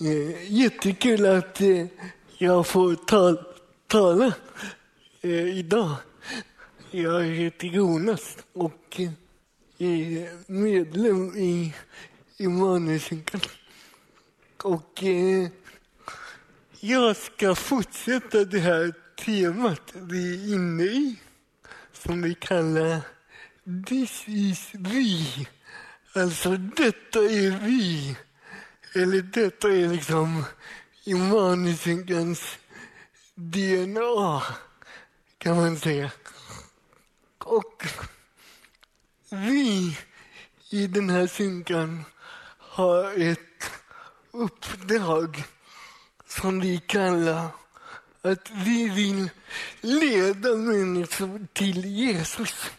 Eh, jättekul att eh, jag får ta, tala eh, idag. Jag heter Jonas och eh, är medlem i Immanuelskyrkan. Och eh, jag ska fortsätta det här temat vi är inne i som vi kallar This is we. Alltså, detta är vi. Eller detta är liksom Immanuelskyrkans DNA, kan man säga. Och vi i den här synkan har ett uppdrag som vi kallar att vi vill leda människor till Jesus.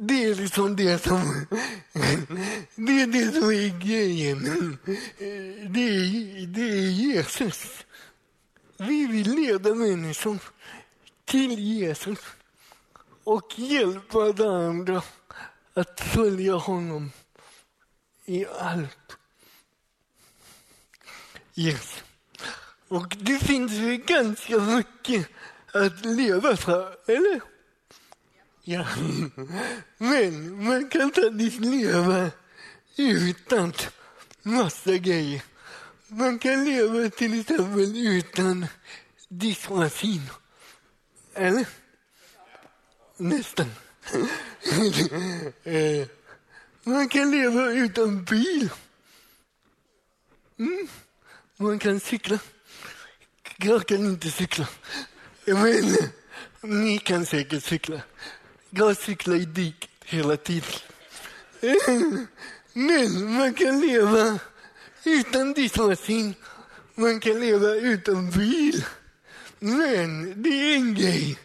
Det är liksom det som, det är, det som är grejen. Det är, det är Jesus. Vi vill leda människor till Jesus och hjälpa varandra att följa honom i allt. Yes. Och det finns ju ganska mycket att leva för, eller? Ja. Men man kan faktiskt leva utan massa grejer. Man kan leva till exempel utan diskmaskin. Eller? Nästan. Eh, man kan leva utan bil. Mm. Man kan cykla. Jag kan inte cykla. Men ni kan säkert cykla. Jag cyklar i diket hela tiden. Men man kan leva utan diskmaskin. Man kan leva utan bil. Men det är en grej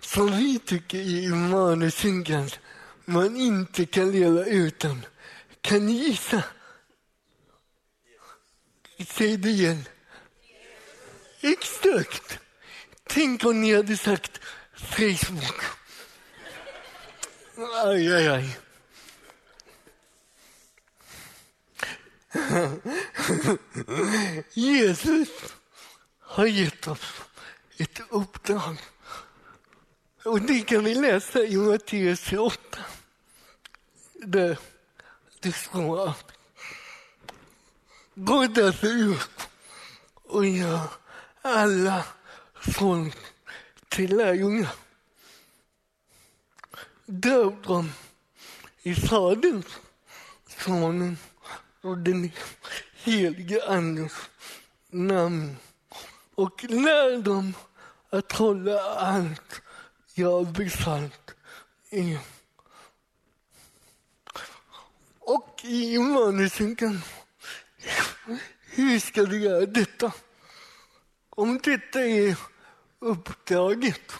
som vi tycker i Immanuelskyrkan man inte kan leva utan. Kan ni gissa? Säg det igen. Exakt. Tänk om ni hade sagt Facebook. Aj, aj, aj. Jesus har gett oss ett uppdrag. Och det kan vi läsa i Matteus 28. Där det står att gå därför ut och gör alla folk till lärjungar. Döp i Faderns, Sonens och den helige Andens namn och lär dem att hålla allt jag besatt er. Och i Immanuelskyrkan, hur ska du göra detta? Om detta är uppdraget,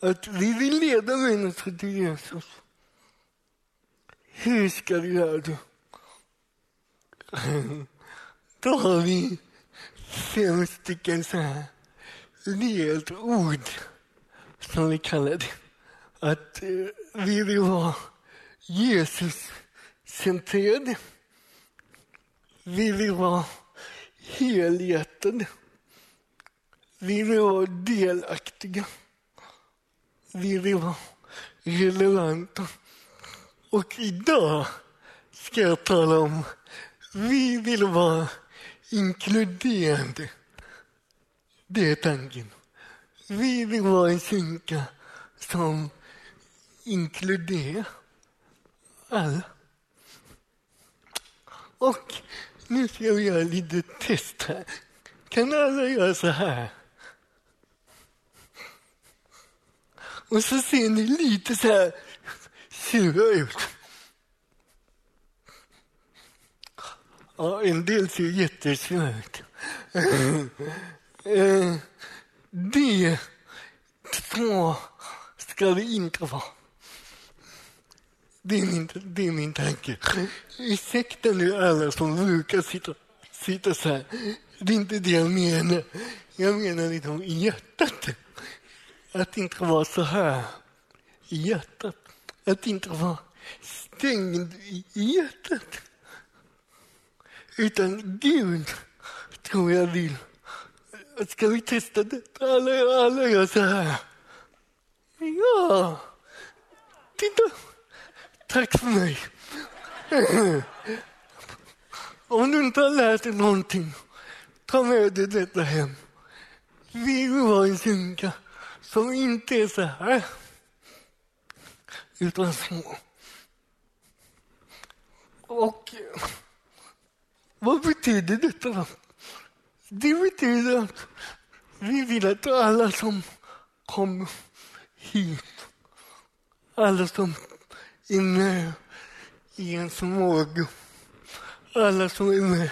att vi vill leda människor till Jesus, hur ska vi göra det? Då har vi fem stycken så här ledord, som vi kallar det. Att eh, vi vill vara Jesus-centrerade. Vi vill vara helhjärtade. Vi vill vara delaktiga. Vi vill vara relevanta. Och idag ska jag tala om vi vill vara inkluderande. Det är tanken. Vi vill vara en kyrka som inkluderar alla. Och nu ska vi göra lite test här. Kan alla göra så här? Och så ser ni lite så här sura ut. Ja, en del ser jättesura ut. Eh, det så ska det inte vara. Det är min, det är min tanke. Ursäkta nu alla som brukar sitta, sitta så här. Det är inte det jag menar. Jag menar liksom i hjärtat. Att inte vara så här i hjärtat. Att inte vara stängd i hjärtat. Utan Gud tror jag vill. Ska vi testa detta? Alla, alla gör så här. Ja, titta. Tack för mig. Om du inte har lärt dig någonting, ta med dig detta hem. Vi vill en kyrka som inte är så här, utan så. Och vad betyder detta då? Det betyder att vi vill att alla som kommer hit, alla som är med i en förmåga, alla som är med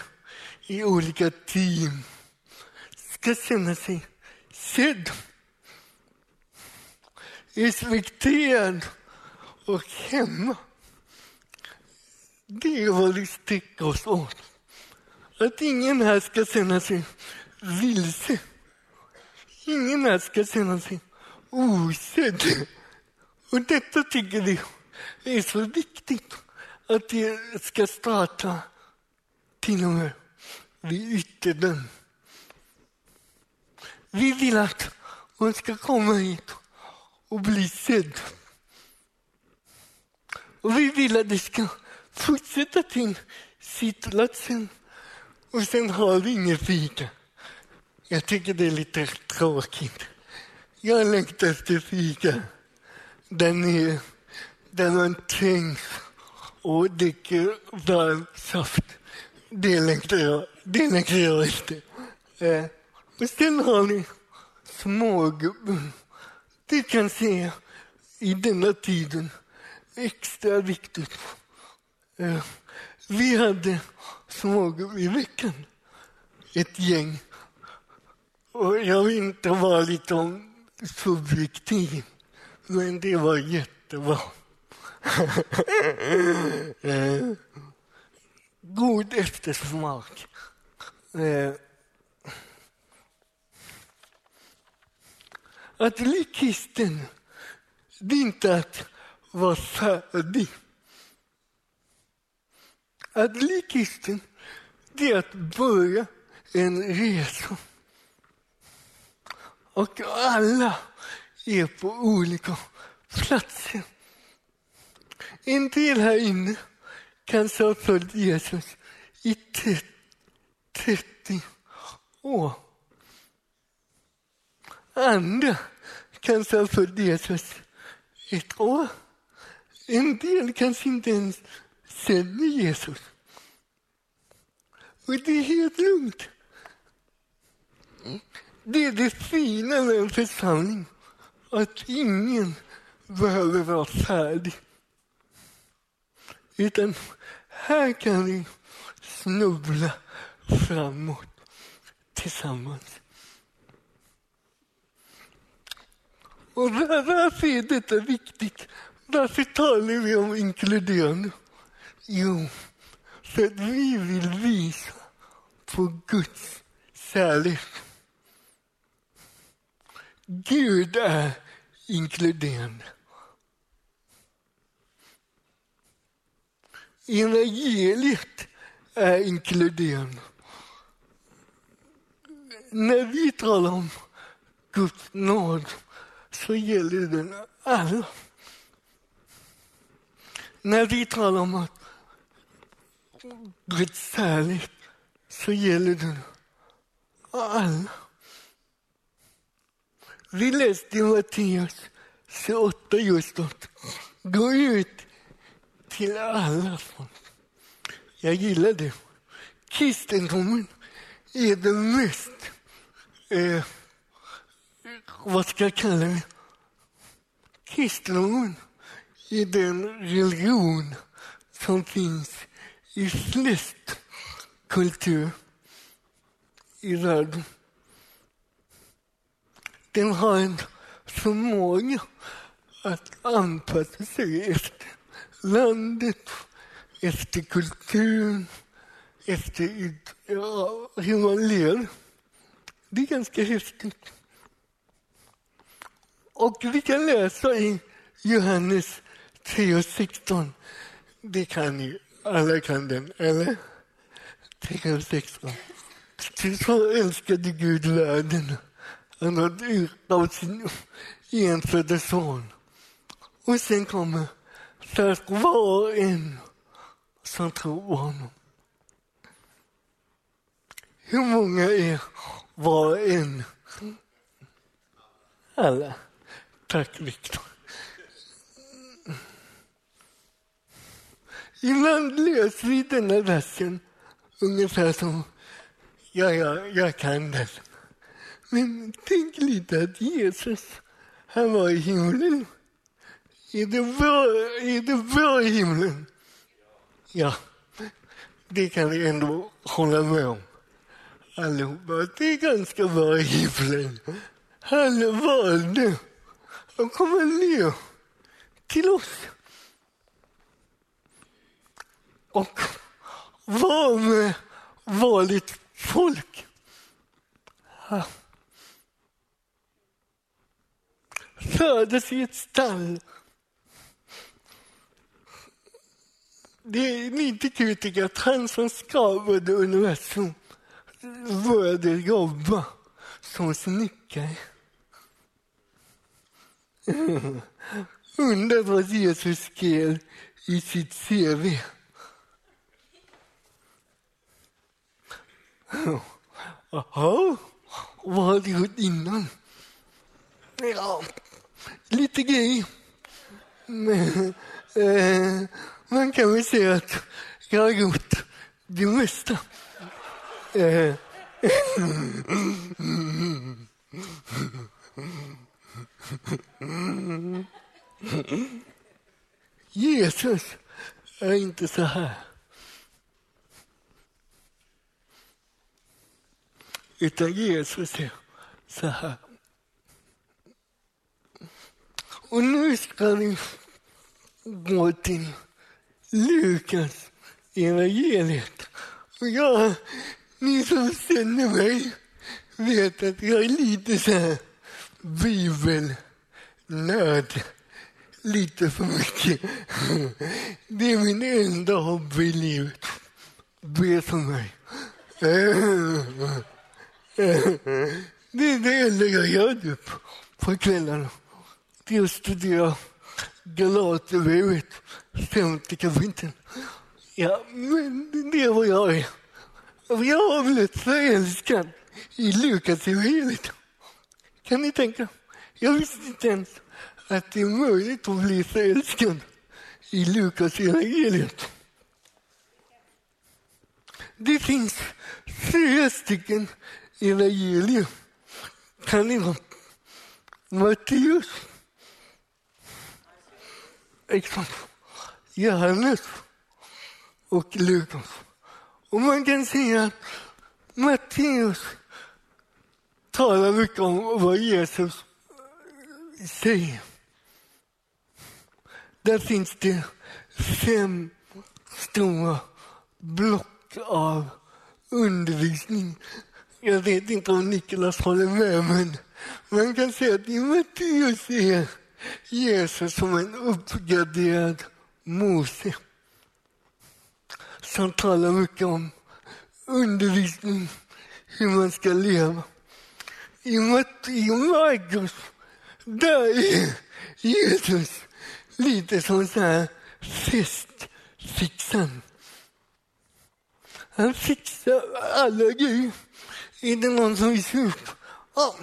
i olika team ska känna sig sedd, respekterad och hemma. Det är vad vi sticker oss åt. Att ingen här ska känna sig vilse. Ingen här ska känna sig osedd. Och detta tycker vi är så viktigt att det ska starta till och med vid ytterdörren. Vi vill att hon ska komma hit och bli sedd. Och vi vill att det ska fortsätta till sittplatsen och sen har vi inget fika. Jag tycker det är lite tråkigt. Jag längtar efter fika där nere, där man trängs och dricker varm saft. Det längtar jag, det längtar jag efter. Eh, och sen har vi smågubben. Det kan se i denna tiden extra viktigt. Eh, vi hade smågubb i veckan, ett gäng. Och jag vill inte vara lite subjektiv, men det var jättebra. Eh, god eftersmak. Eh, att bli kristen, det är inte att vara färdig. Att bli kristen, det är att börja en resa. Och alla är på olika platser. En del här inne kanske har följt Jesus i 30 år. Andra kanske har följt Jesus ett år. En del kanske inte ens känner Jesus. Och det är helt lugnt. Det är det fina med en församling, att ingen behöver vara färdig. Utan här kan vi snubbla framåt tillsammans. Och varför är detta viktigt? Varför talar vi om inkluderande? Jo, för att vi vill visa på Guds kärlek. Gud är inkluderande. Evangeliet är inkluderande. När vi talar om Guds nåd så gäller den alla. När vi talar om att Guds kärlek så gäller den alla. Vi läste i Matteus 28 just att gå ut till alla folk. Jag gillar det. Kristendomen är den mest, eh, vad ska jag kalla det? Kristendomen är den religion som finns i flest kultur i världen. Den har en förmåga att anpassa sig efter landet, efter kulturen, efter ja, hur man lever. Det är ganska häftigt. Och vi kan läsa i Johannes 3 och 16. Det kan ni, alla kan den, eller? 3 och 16. Ty så älskade Gud världen. Han har utgav sin enfödde son. Och sen kommer för att var och en som tror på honom. Hur många är var och en? Alla. Tack, Viktor. Ibland läser vi denna versen ungefär som ja, ja, jag kan den. Men tänk lite att Jesus, han var i himlen. Är det bra, är det bra i himlen? Ja, det kan vi ändå hålla med om allihopa. Det är ganska bra i himlen. Han valde de kommer ner till oss. Och var med vanligt folk. Föddes i ett stall. Det är lite kul tycker jag, att han som skapade universum började jobba som snickare. Undrar vad Jesus skrev i sitt CV. Jaha, vad har du gjort innan? Ja, lite grejer. Men, eh, man kan väl säga att jag har gjort det mesta. Eh. Jesus är inte så här. Utan Jesus är så här. Och nu ska vi gå till Lukas evangeliet. Och jag, ni som känner mig vet att jag är lite så här bibelnörd. Lite för mycket. Det är min enda hobby i livet. Be för mig. Det är det enda jag gör typ på kvällarna. Det är att studera Galaterbrevet, femte kapitlet. Ja, men det är vad jag är. Jag har blivit förälskad i Lukas evangeliet. Kan ni tänka? Jag visste inte ens att det är möjligt att bli förälskad i Lukas evangeliet. Det finns fyra stycken evangelier. Kan ni vara? Matteus. Exakt. Johannes och Lukas. Och man kan säga att Matteus talar mycket om vad Jesus säger. Där finns det fem stora block av undervisning. Jag vet inte om Niklas håller med, men man kan säga att i Matteus är Jesus som en uppgraderad Mose som talar mycket om undervisning, hur man ska leva. I, Markus, där är Jesus lite som så här festfixaren. Han fixar alla grejer. Är det någon som vill supa? Ja,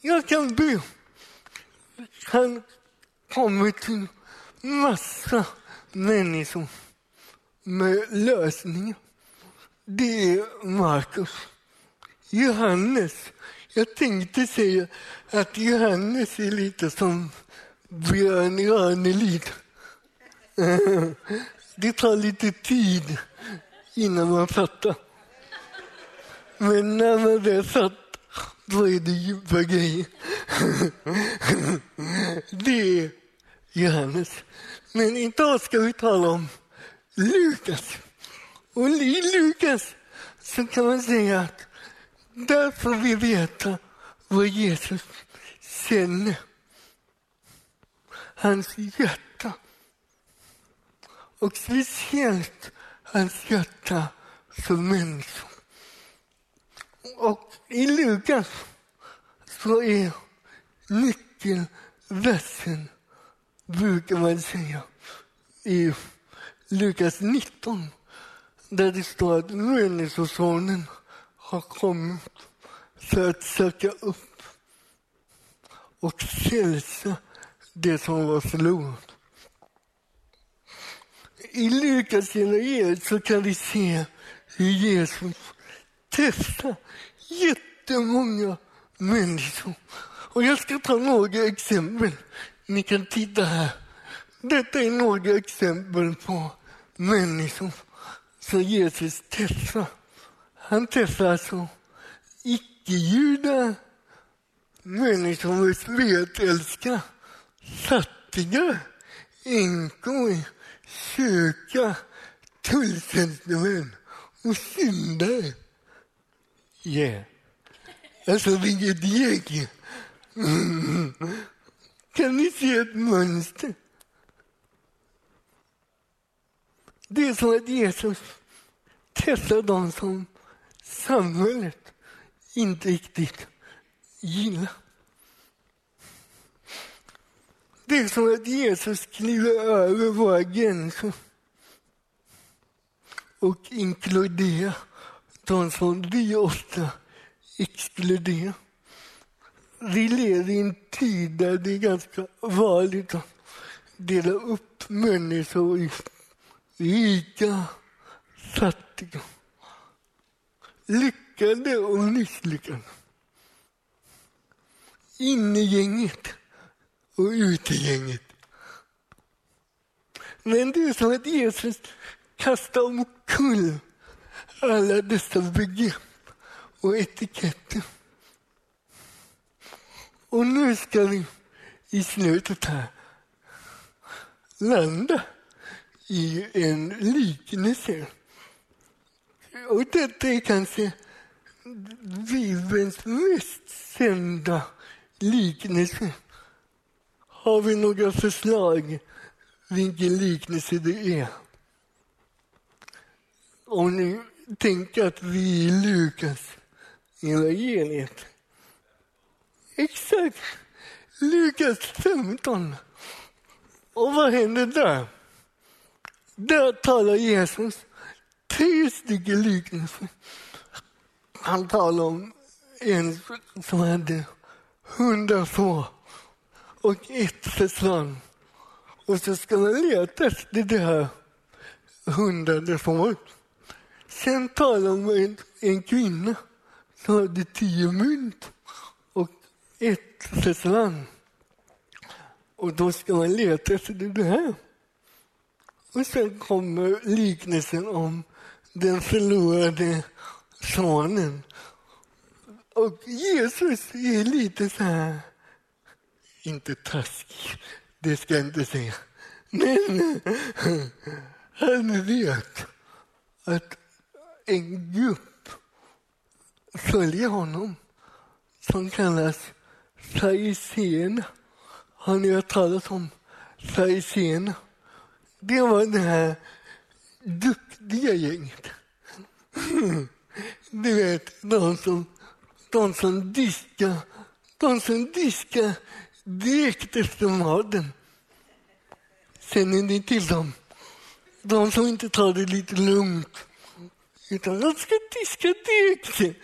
jag kan be. Han kommer till massa människor med lösningar. Det är Markus. Johannes. Jag tänkte säga att Johannes är lite som Björn Ranelid. Det tar lite tid innan man fattar. Men när man väl fattar, då är det djupa grejer. Det är Johannes. Men idag ska vi tala om Lukas. Och i Lukas så kan man säga att där får vi veta vad Jesus känner. Hans hjärta. Och speciellt hans hjärta som människor. Och i Lukas så är nyckelversen, brukar man säga, i Lukas 19 där det står att Människosonen har kommit för att söka upp och frälsa det som var förlorat. I Lukas evangeliet så kan vi se hur Jesus testar jättemånga människor. Och jag ska ta några exempel. Ni kan titta här. Detta är några exempel på människor som Jesus testar. Han träffar alltså icke-judar, människor med spetälska, fattiga, änkor, kyrka, tulltjänstemän och syndare. Yeah. Alltså vilket gäng! Mm. Kan ni se ett mönster? Det är som att Jesus träffar de som samhället inte riktigt gillar. Det är som att Jesus kliver över våra gränser och inkluderar de som vi ofta exkluderar. Vi lever i en tid där det är ganska vanligt att dela upp människor i rika, fattiga, lyckade och misslyckade. Innegänget och utegänget. Men det är som att Jesus kastar omkull alla dessa begrepp och etiketter. Och nu ska vi i slutet här landa i en liknelse. Och detta är kanske Bibelns mest kända liknelse. Har vi några förslag vilken liknelse det är? Om ni tänker att vi är Lukas evangeliet. Exakt! Lukas 15. Och vad händer där? Där talar Jesus tre stycken liknelser. Han talar om en som hade hundra får och ett försvann. Och så ska man leta efter det här hundrade fåret. Sen talar han om en, en kvinna som hade tio mynt och ett försvann. Och då ska man leta efter det här. Och sen kommer liknelsen om den förlorade sonen. Och Jesus är lite så här, inte taskig, det ska jag inte säga. Men han vet att en grupp följer honom som kallas fariséerna. Har ni hört talas om fariséerna? Det var det här det gänget. Du vet, de som, de som diskar de som diskar direkt efter maten. Känner ni till dem? De som inte tar det lite lugnt. Utan de ska diska direkt.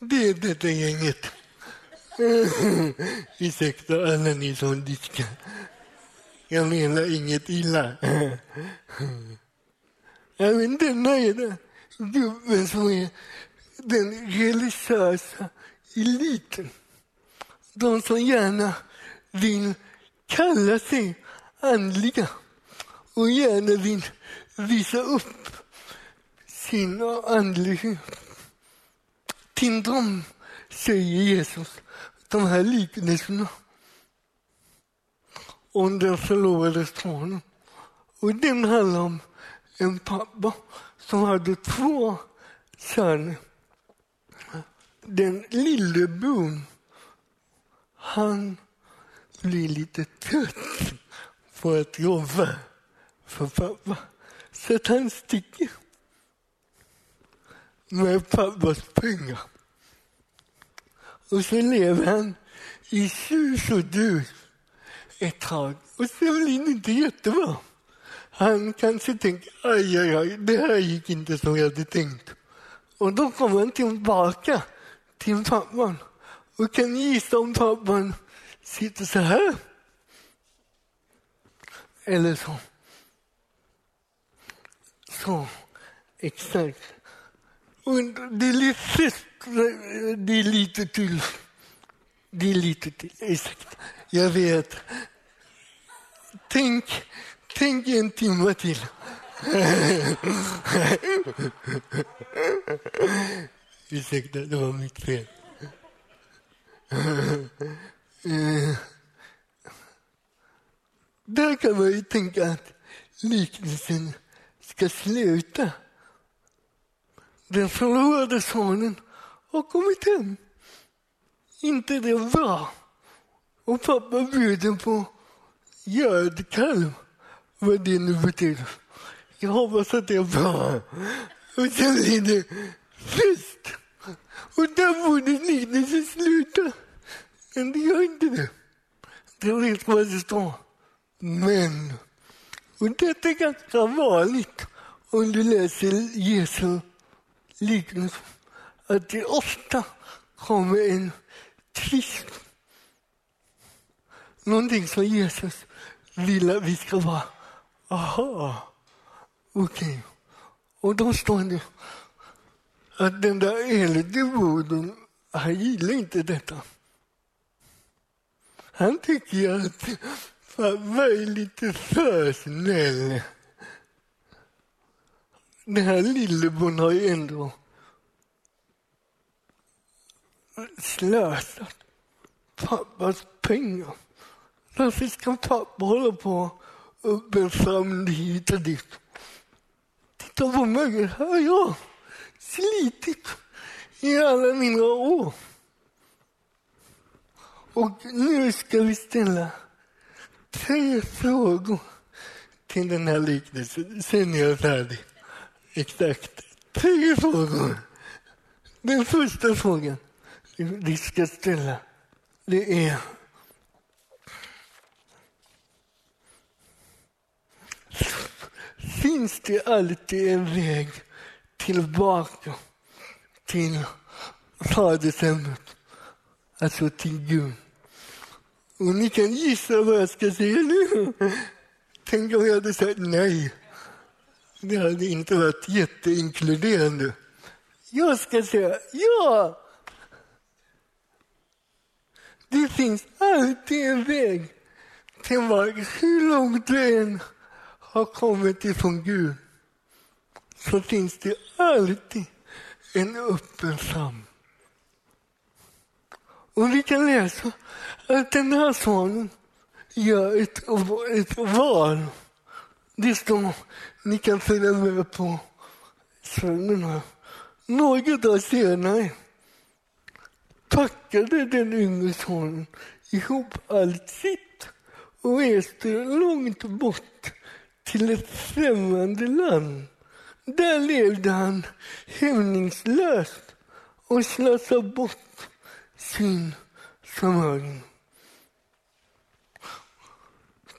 Det är detta gänget. Ursäkta alla ni som diskar. Jag menar inget illa. Jag men denna är gubben som är den religiösa eliten. De som gärna vill kalla sig andliga och gärna vill visa upp sin andlighet. Till dem säger Jesus de här liknelserna om den förlorade sonen. Och den handlar om en pappa som hade två söner. Den lillebror, han blir lite trött på att jobba för pappa. Så att han sticker. med pappas pengar. Och så lever han i sus och dus ett tag. Och sen blir det inte jättebra. Han kanske tänker, aj, aj, aj, det här gick inte som jag hade tänkt. Och då kommer han tillbaka till pappan. Och kan gissa om pappan sitter så här. Eller så. Så, exakt. Och det är lite, det är lite till. Det är lite till, exakt. Jag vet. Tänk, tänk en timme till. Ursäkta, det var mitt fel. Där kan man ju tänka att liknelsen ska sluta. Den förlorade sonen har kommit hem. Inte det bra? Och pappa bjuder på gödkalv, vad det nu betyder. Jag hoppas att det är bra. Och sen blir det fest. Och där borde liknelsen sluta. Men det gör inte det. Det vet vad det står. Men, och detta är ganska vanligt om du läser Jesu liknelse, att det ofta kommer en trist någonting som Jesus vill att vi ska vara. Aha, okej. Okay. Och då står det att den där äldre han gillar inte detta. Han tycker att pappa är lite för snäll. Den här lillebror har ju ändå slösat pappas pengar. Varför ska pappa hålla på uppe fram hit och dit? Titta på mig, här har jag slitit i alla mina år. Och nu ska vi ställa tre frågor till den här liknelsen. Sen är jag färdig. Exakt. Tre frågor. Den första frågan vi ska ställa, det är Finns det alltid en väg tillbaka till fadershemmet, alltså till Gud? Och ni kan gissa vad jag ska säga nu. Tänk om jag hade sagt nej. Det hade inte varit jätteinkluderande. Jag ska säga ja. Det finns alltid en väg tillbaka, hur långt du än har kommit ifrån Gud så finns det alltid en öppen famn. Och vi kan läsa att den här sonen gör ett, ett val. Det står, ni kan följa med på svängen här. Några dagar senare packade den yngre sonen ihop allt sitt och reste långt bort till ett främmande land. Där levde han hämningslöst och slösade bort sin förmögenhet.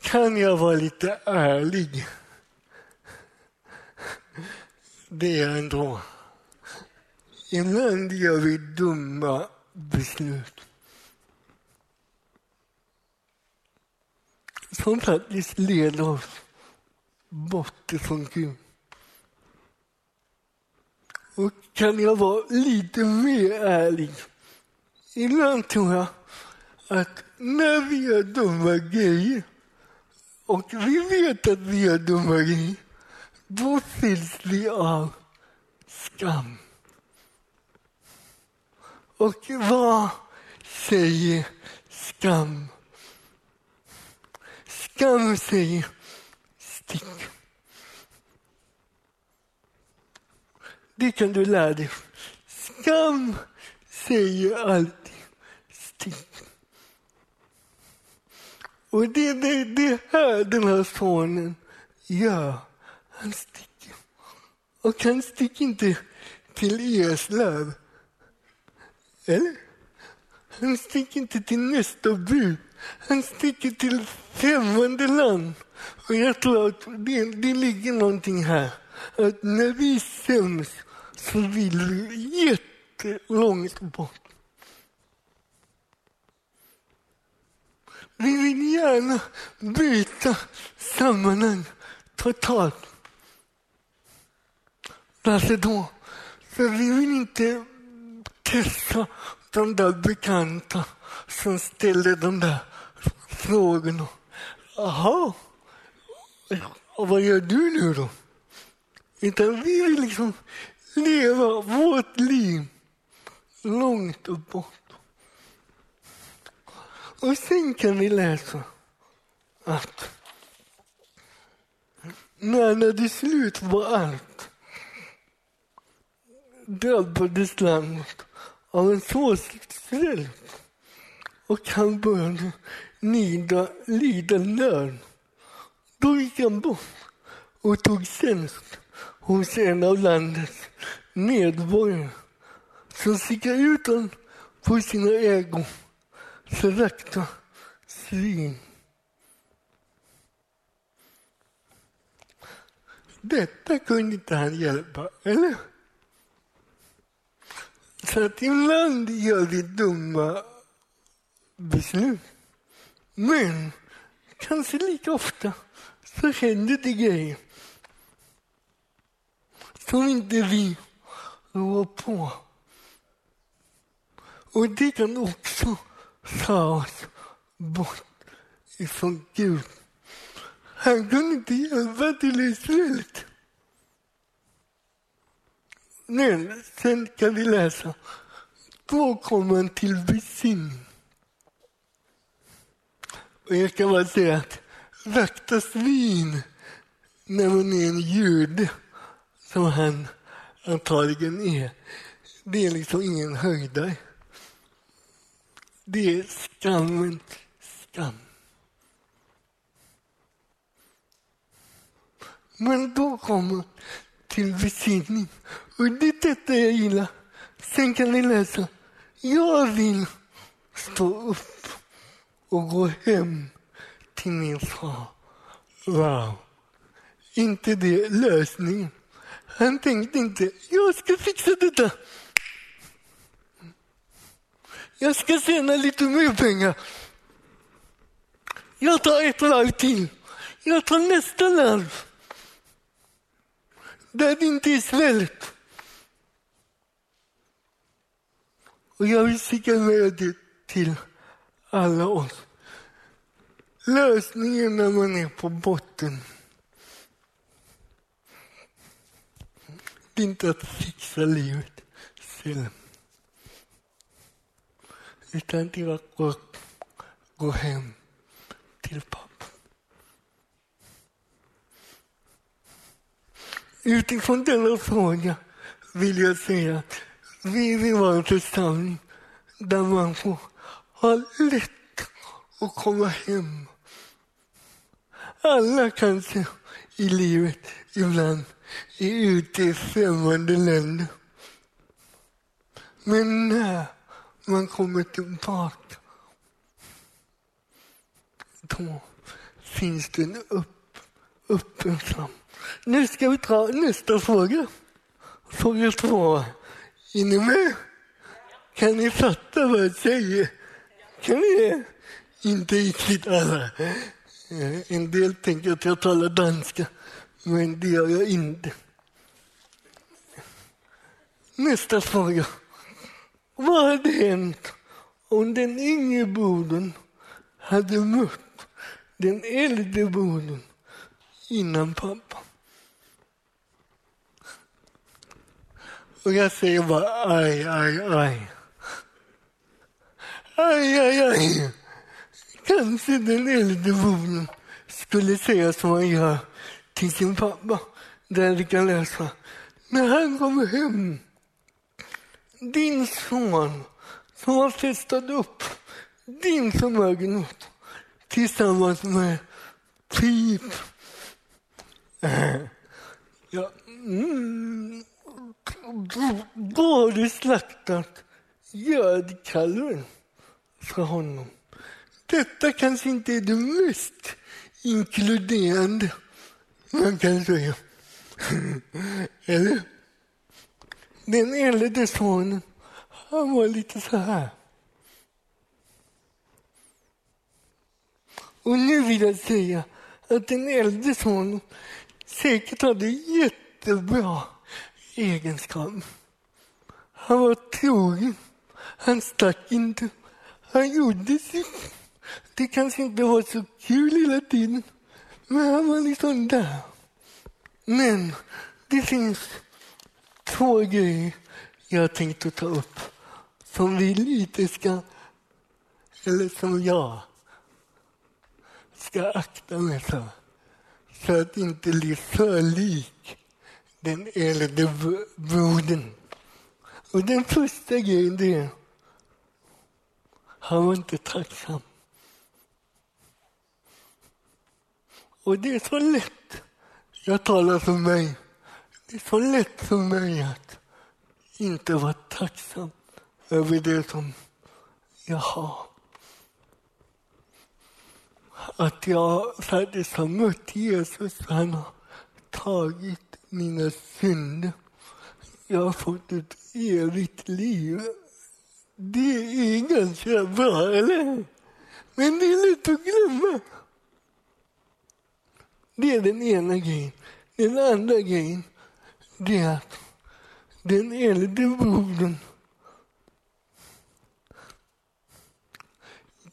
Kan jag vara lite ärlig? Det är jag ändå. Ibland gör vi dumma beslut. Som faktiskt leder oss bort ifrån Gud. Och kan jag vara lite mer ärlig? Ibland tror jag att när vi gör dumma grejer och vi vet att vi gör dumma grejer, då fylls vi av skam. Och vad säger skam? Skam säger stick. Det kan du lära dig. Skam säger alltid stick. Och det är det, det här den här sonen gör. Han sticker. Och han sticker inte till Eslöv. Eller? Han sticker inte till nästa by. Han sticker till främmande land. Och jag tror att det, det ligger någonting här. Att när vi säms vill vi jättelångt bort. Vi vill gärna byta sammanhang totalt. Varför då? För vi vill inte testa de där bekanta som ställer de där frågorna. Jaha, och vad gör du nu då? Utan vi vill liksom leva vårt liv långt och bort. Och sen kan vi läsa att när, det hade slut på allt drabbades landet av en svår svält och han började nida, lida nöd. Då gick han bort och tog tjänst hos en av landets medborgare som skickar ut honom på sina ägor Förakta svin. Detta kunde inte han hjälpa, eller? Så att ibland gör vi dumma beslut. Men kanske lika ofta så händer det grejer som inte vi rår på. Och det kan också ta oss bort ifrån Gud. Han kunde inte hjälpa till Israelit. Men sen kan vi läsa. Då kom han till besinning. Och jag kan bara säga att vakta svin när man är en jude, som han antagligen är, det är liksom ingen höjdare. Det är skammens skam. Men då kommer till besinning. Och det är detta jag gillar. Sen kan ni läsa. Jag vill stå upp och gå hem till min far. Wow. Inte det lösningen. Han tänkte inte, jag ska fixa detta. Jag ska tjäna lite mer pengar. Jag tar ett varv till. Jag tar nästa larv. Där det inte är svält. Och jag vill skicka med det till alla oss. Lösningen när man är på botten det är inte att fixa livet själv. Utan till att gå, gå hem till pappa. Utifrån denna fråga vill jag säga att vi vill vara en församling där man får ha lätt att komma hem. Alla kanske i livet ibland ute i främmande länder. Men när man kommer tillbaka då finns det en upp, uppmärksam. Nu ska vi ta nästa fråga. Fråga två. Är ni med? Kan ni fatta vad jag säger? Kan ni det? Inte riktigt alla. Eh, en del tänker att jag talar danska, men det gör jag inte. Nästa fråga. Vad hade hänt om den yngre brodern hade mött den äldre brodern innan pappa? Och jag säger bara aj, aj, aj. Aj, aj, aj. Kanske den äldre brodern skulle säga som han gör till sin pappa. Där vi kan läsa. När han kommer hem. Din son som har festat upp din förmögenhet tillsammans med typ... Ja, mm, har du slaktat gödkalven för honom. Detta kanske inte är det mest inkluderande man kan säga. Eller? Den äldre sonen, han var lite så här. Och nu vill jag säga att den äldre sonen säkert hade jättebra egenskaper. Han var trogen, han stack inte, han gjorde sitt. Det kanske inte var så kul hela tiden, men han var liksom där. Men det finns två grejer jag tänkte ta upp som vi lite ska, eller som jag ska akta mig för. Så att inte bli för lik den äldre brodern. Och den första grejen det är, han var inte tacksam. Och det är så lätt, jag talar för mig, det är så lätt för mig att inte vara tacksam över det som jag har. Att jag faktiskt har mött Jesus, han har tagit mina synder. Jag har fått ett evigt liv. Det är ganska bra, eller Men det är lätt att glömma. Det är den ena grejen. Den andra grejen det är att den äldre brodern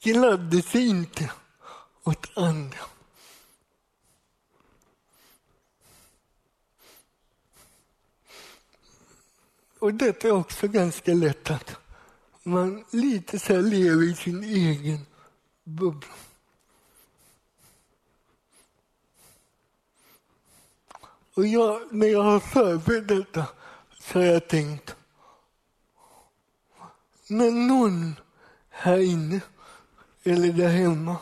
gladde sig inte åt andra. Och detta är också ganska lätt att man lite så lever i sin egen bubbla. Och jag, när jag har förberett detta så har jag tänkt, när någon här inne eller där hemma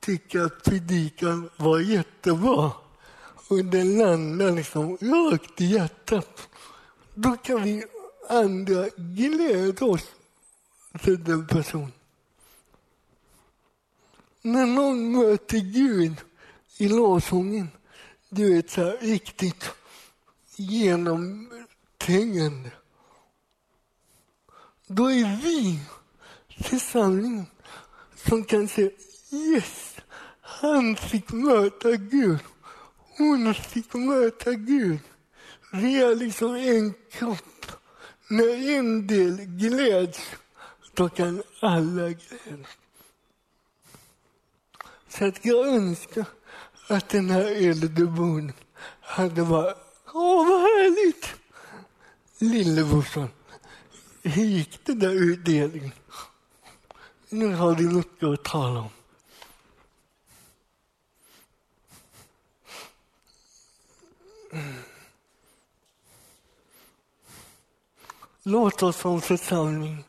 tycker att predikan var jättebra och den landar liksom rakt i hjärtat, då kan vi andra glädja oss för den personen. När någon möter Gud i lovsången du vet, så här, riktigt genomträngande. Då är vi församlingen som kan säga yes, han fick möta Gud. Hon fick möta Gud. Vi är liksom en kropp. När en del gläds, då kan alla glädjas. Så att jag önskar att den här äldrebon hade varit, åh vad härligt! Lillebrorsan, hur gick det där utdelningen? Nu har vi mycket att tala om. Låt oss som församling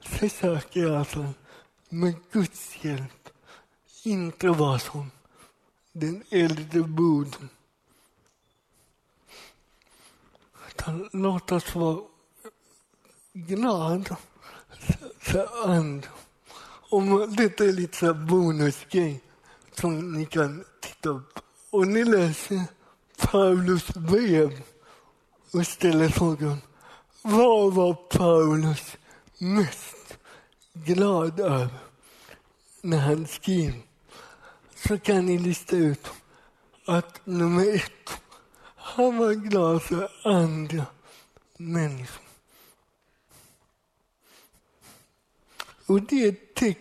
försöka i alla fall med Guds hjälp inte vara som den äldre brodern. låt oss vara glada för andra. Om detta är lite så bonusgrej som ni kan titta upp. Och ni läser Paulus brev och ställer frågan vad var Paulus mest glad över när han skrev så kan ni lista ut att nummer ett, han var glad för andra människor. Och det är, teck,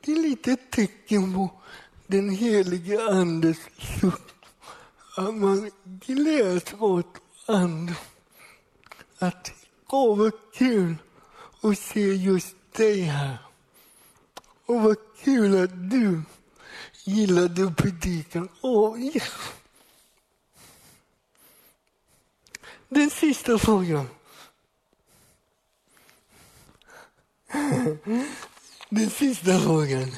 det är lite ett tecken på den helige Andes frukt. Att man gläds åt andra. Att, åh vad kul att se just dig här. Och vad kul att du gillade predikan. Oh, yes. Den sista frågan. Den sista frågan.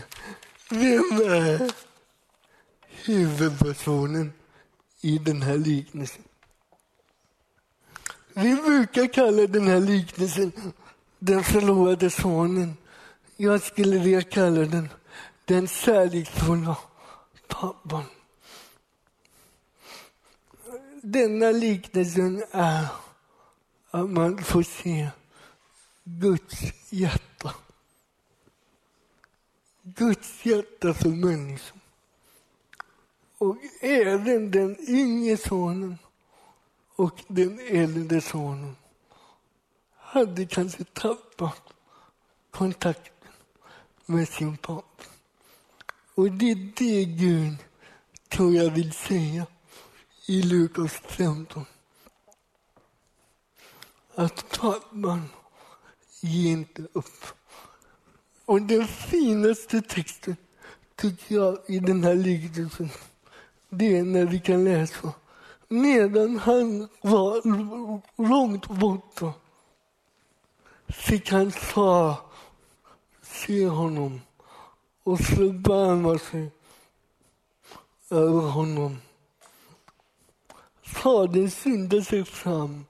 Vem är huvudpersonen i den här liknelsen? Vi brukar kalla den här liknelsen den förlorade sonen. Jag skulle vilja kalla den den kärleksfulla pappan. Denna liknelsen är att man får se Guds hjärta. Guds hjärta för människan. Och även den yngre sonen och den äldre sonen hade kanske tappat kontakten med sin pappa. Och det är det Gud, tror jag, vill säga i Lukas 15. Att pappan ger inte upp. Och den finaste texten, tycker jag, i den här liknelsen, det är när vi kan läsa medan han var långt borta fick hans far se honom och förbarma sig över honom. Fadern skyndade sig fram,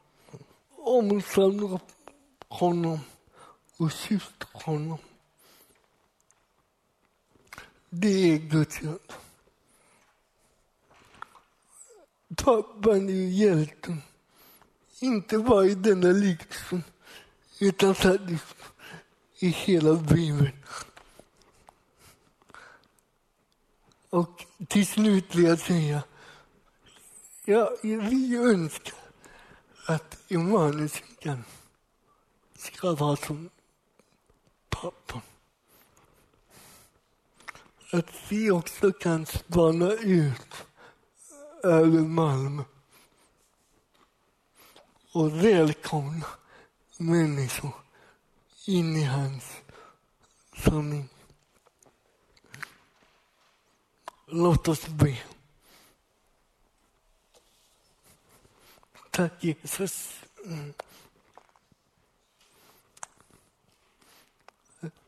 omfamnade honom och kysste honom. Det är Guds hjärta. Pappan är hjälten, inte bara i denna liknelsen utan faktiskt i hela Bibeln. Och till slut vill jag säga, ja, vi önskar att Immanuelskyrkan ska vara som pappan. Att vi också kan spana ut över Malmö och välkomna människor in i hans familj. Låt oss be. Tack Jesus.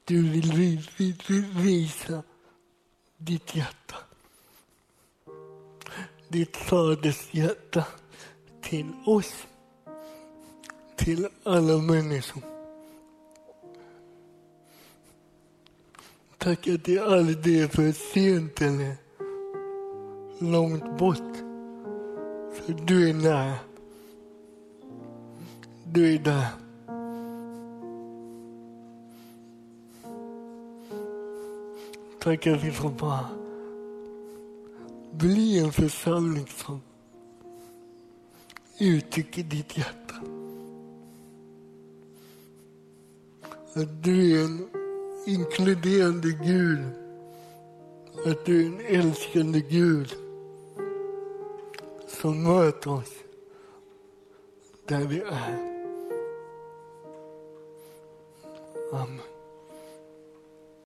Du vill visa ditt hjärta. Ditt faders hjärta till oss, till alla människor. Tack att det aldrig är för sent eller långt bort. För du är nära. Du är där. Tack att vi får bara bli en församling som uttrycker ditt hjärta. Att du är en inkluderande Gud. Att du är en älskande Gud som möter oss där vi är. Amen.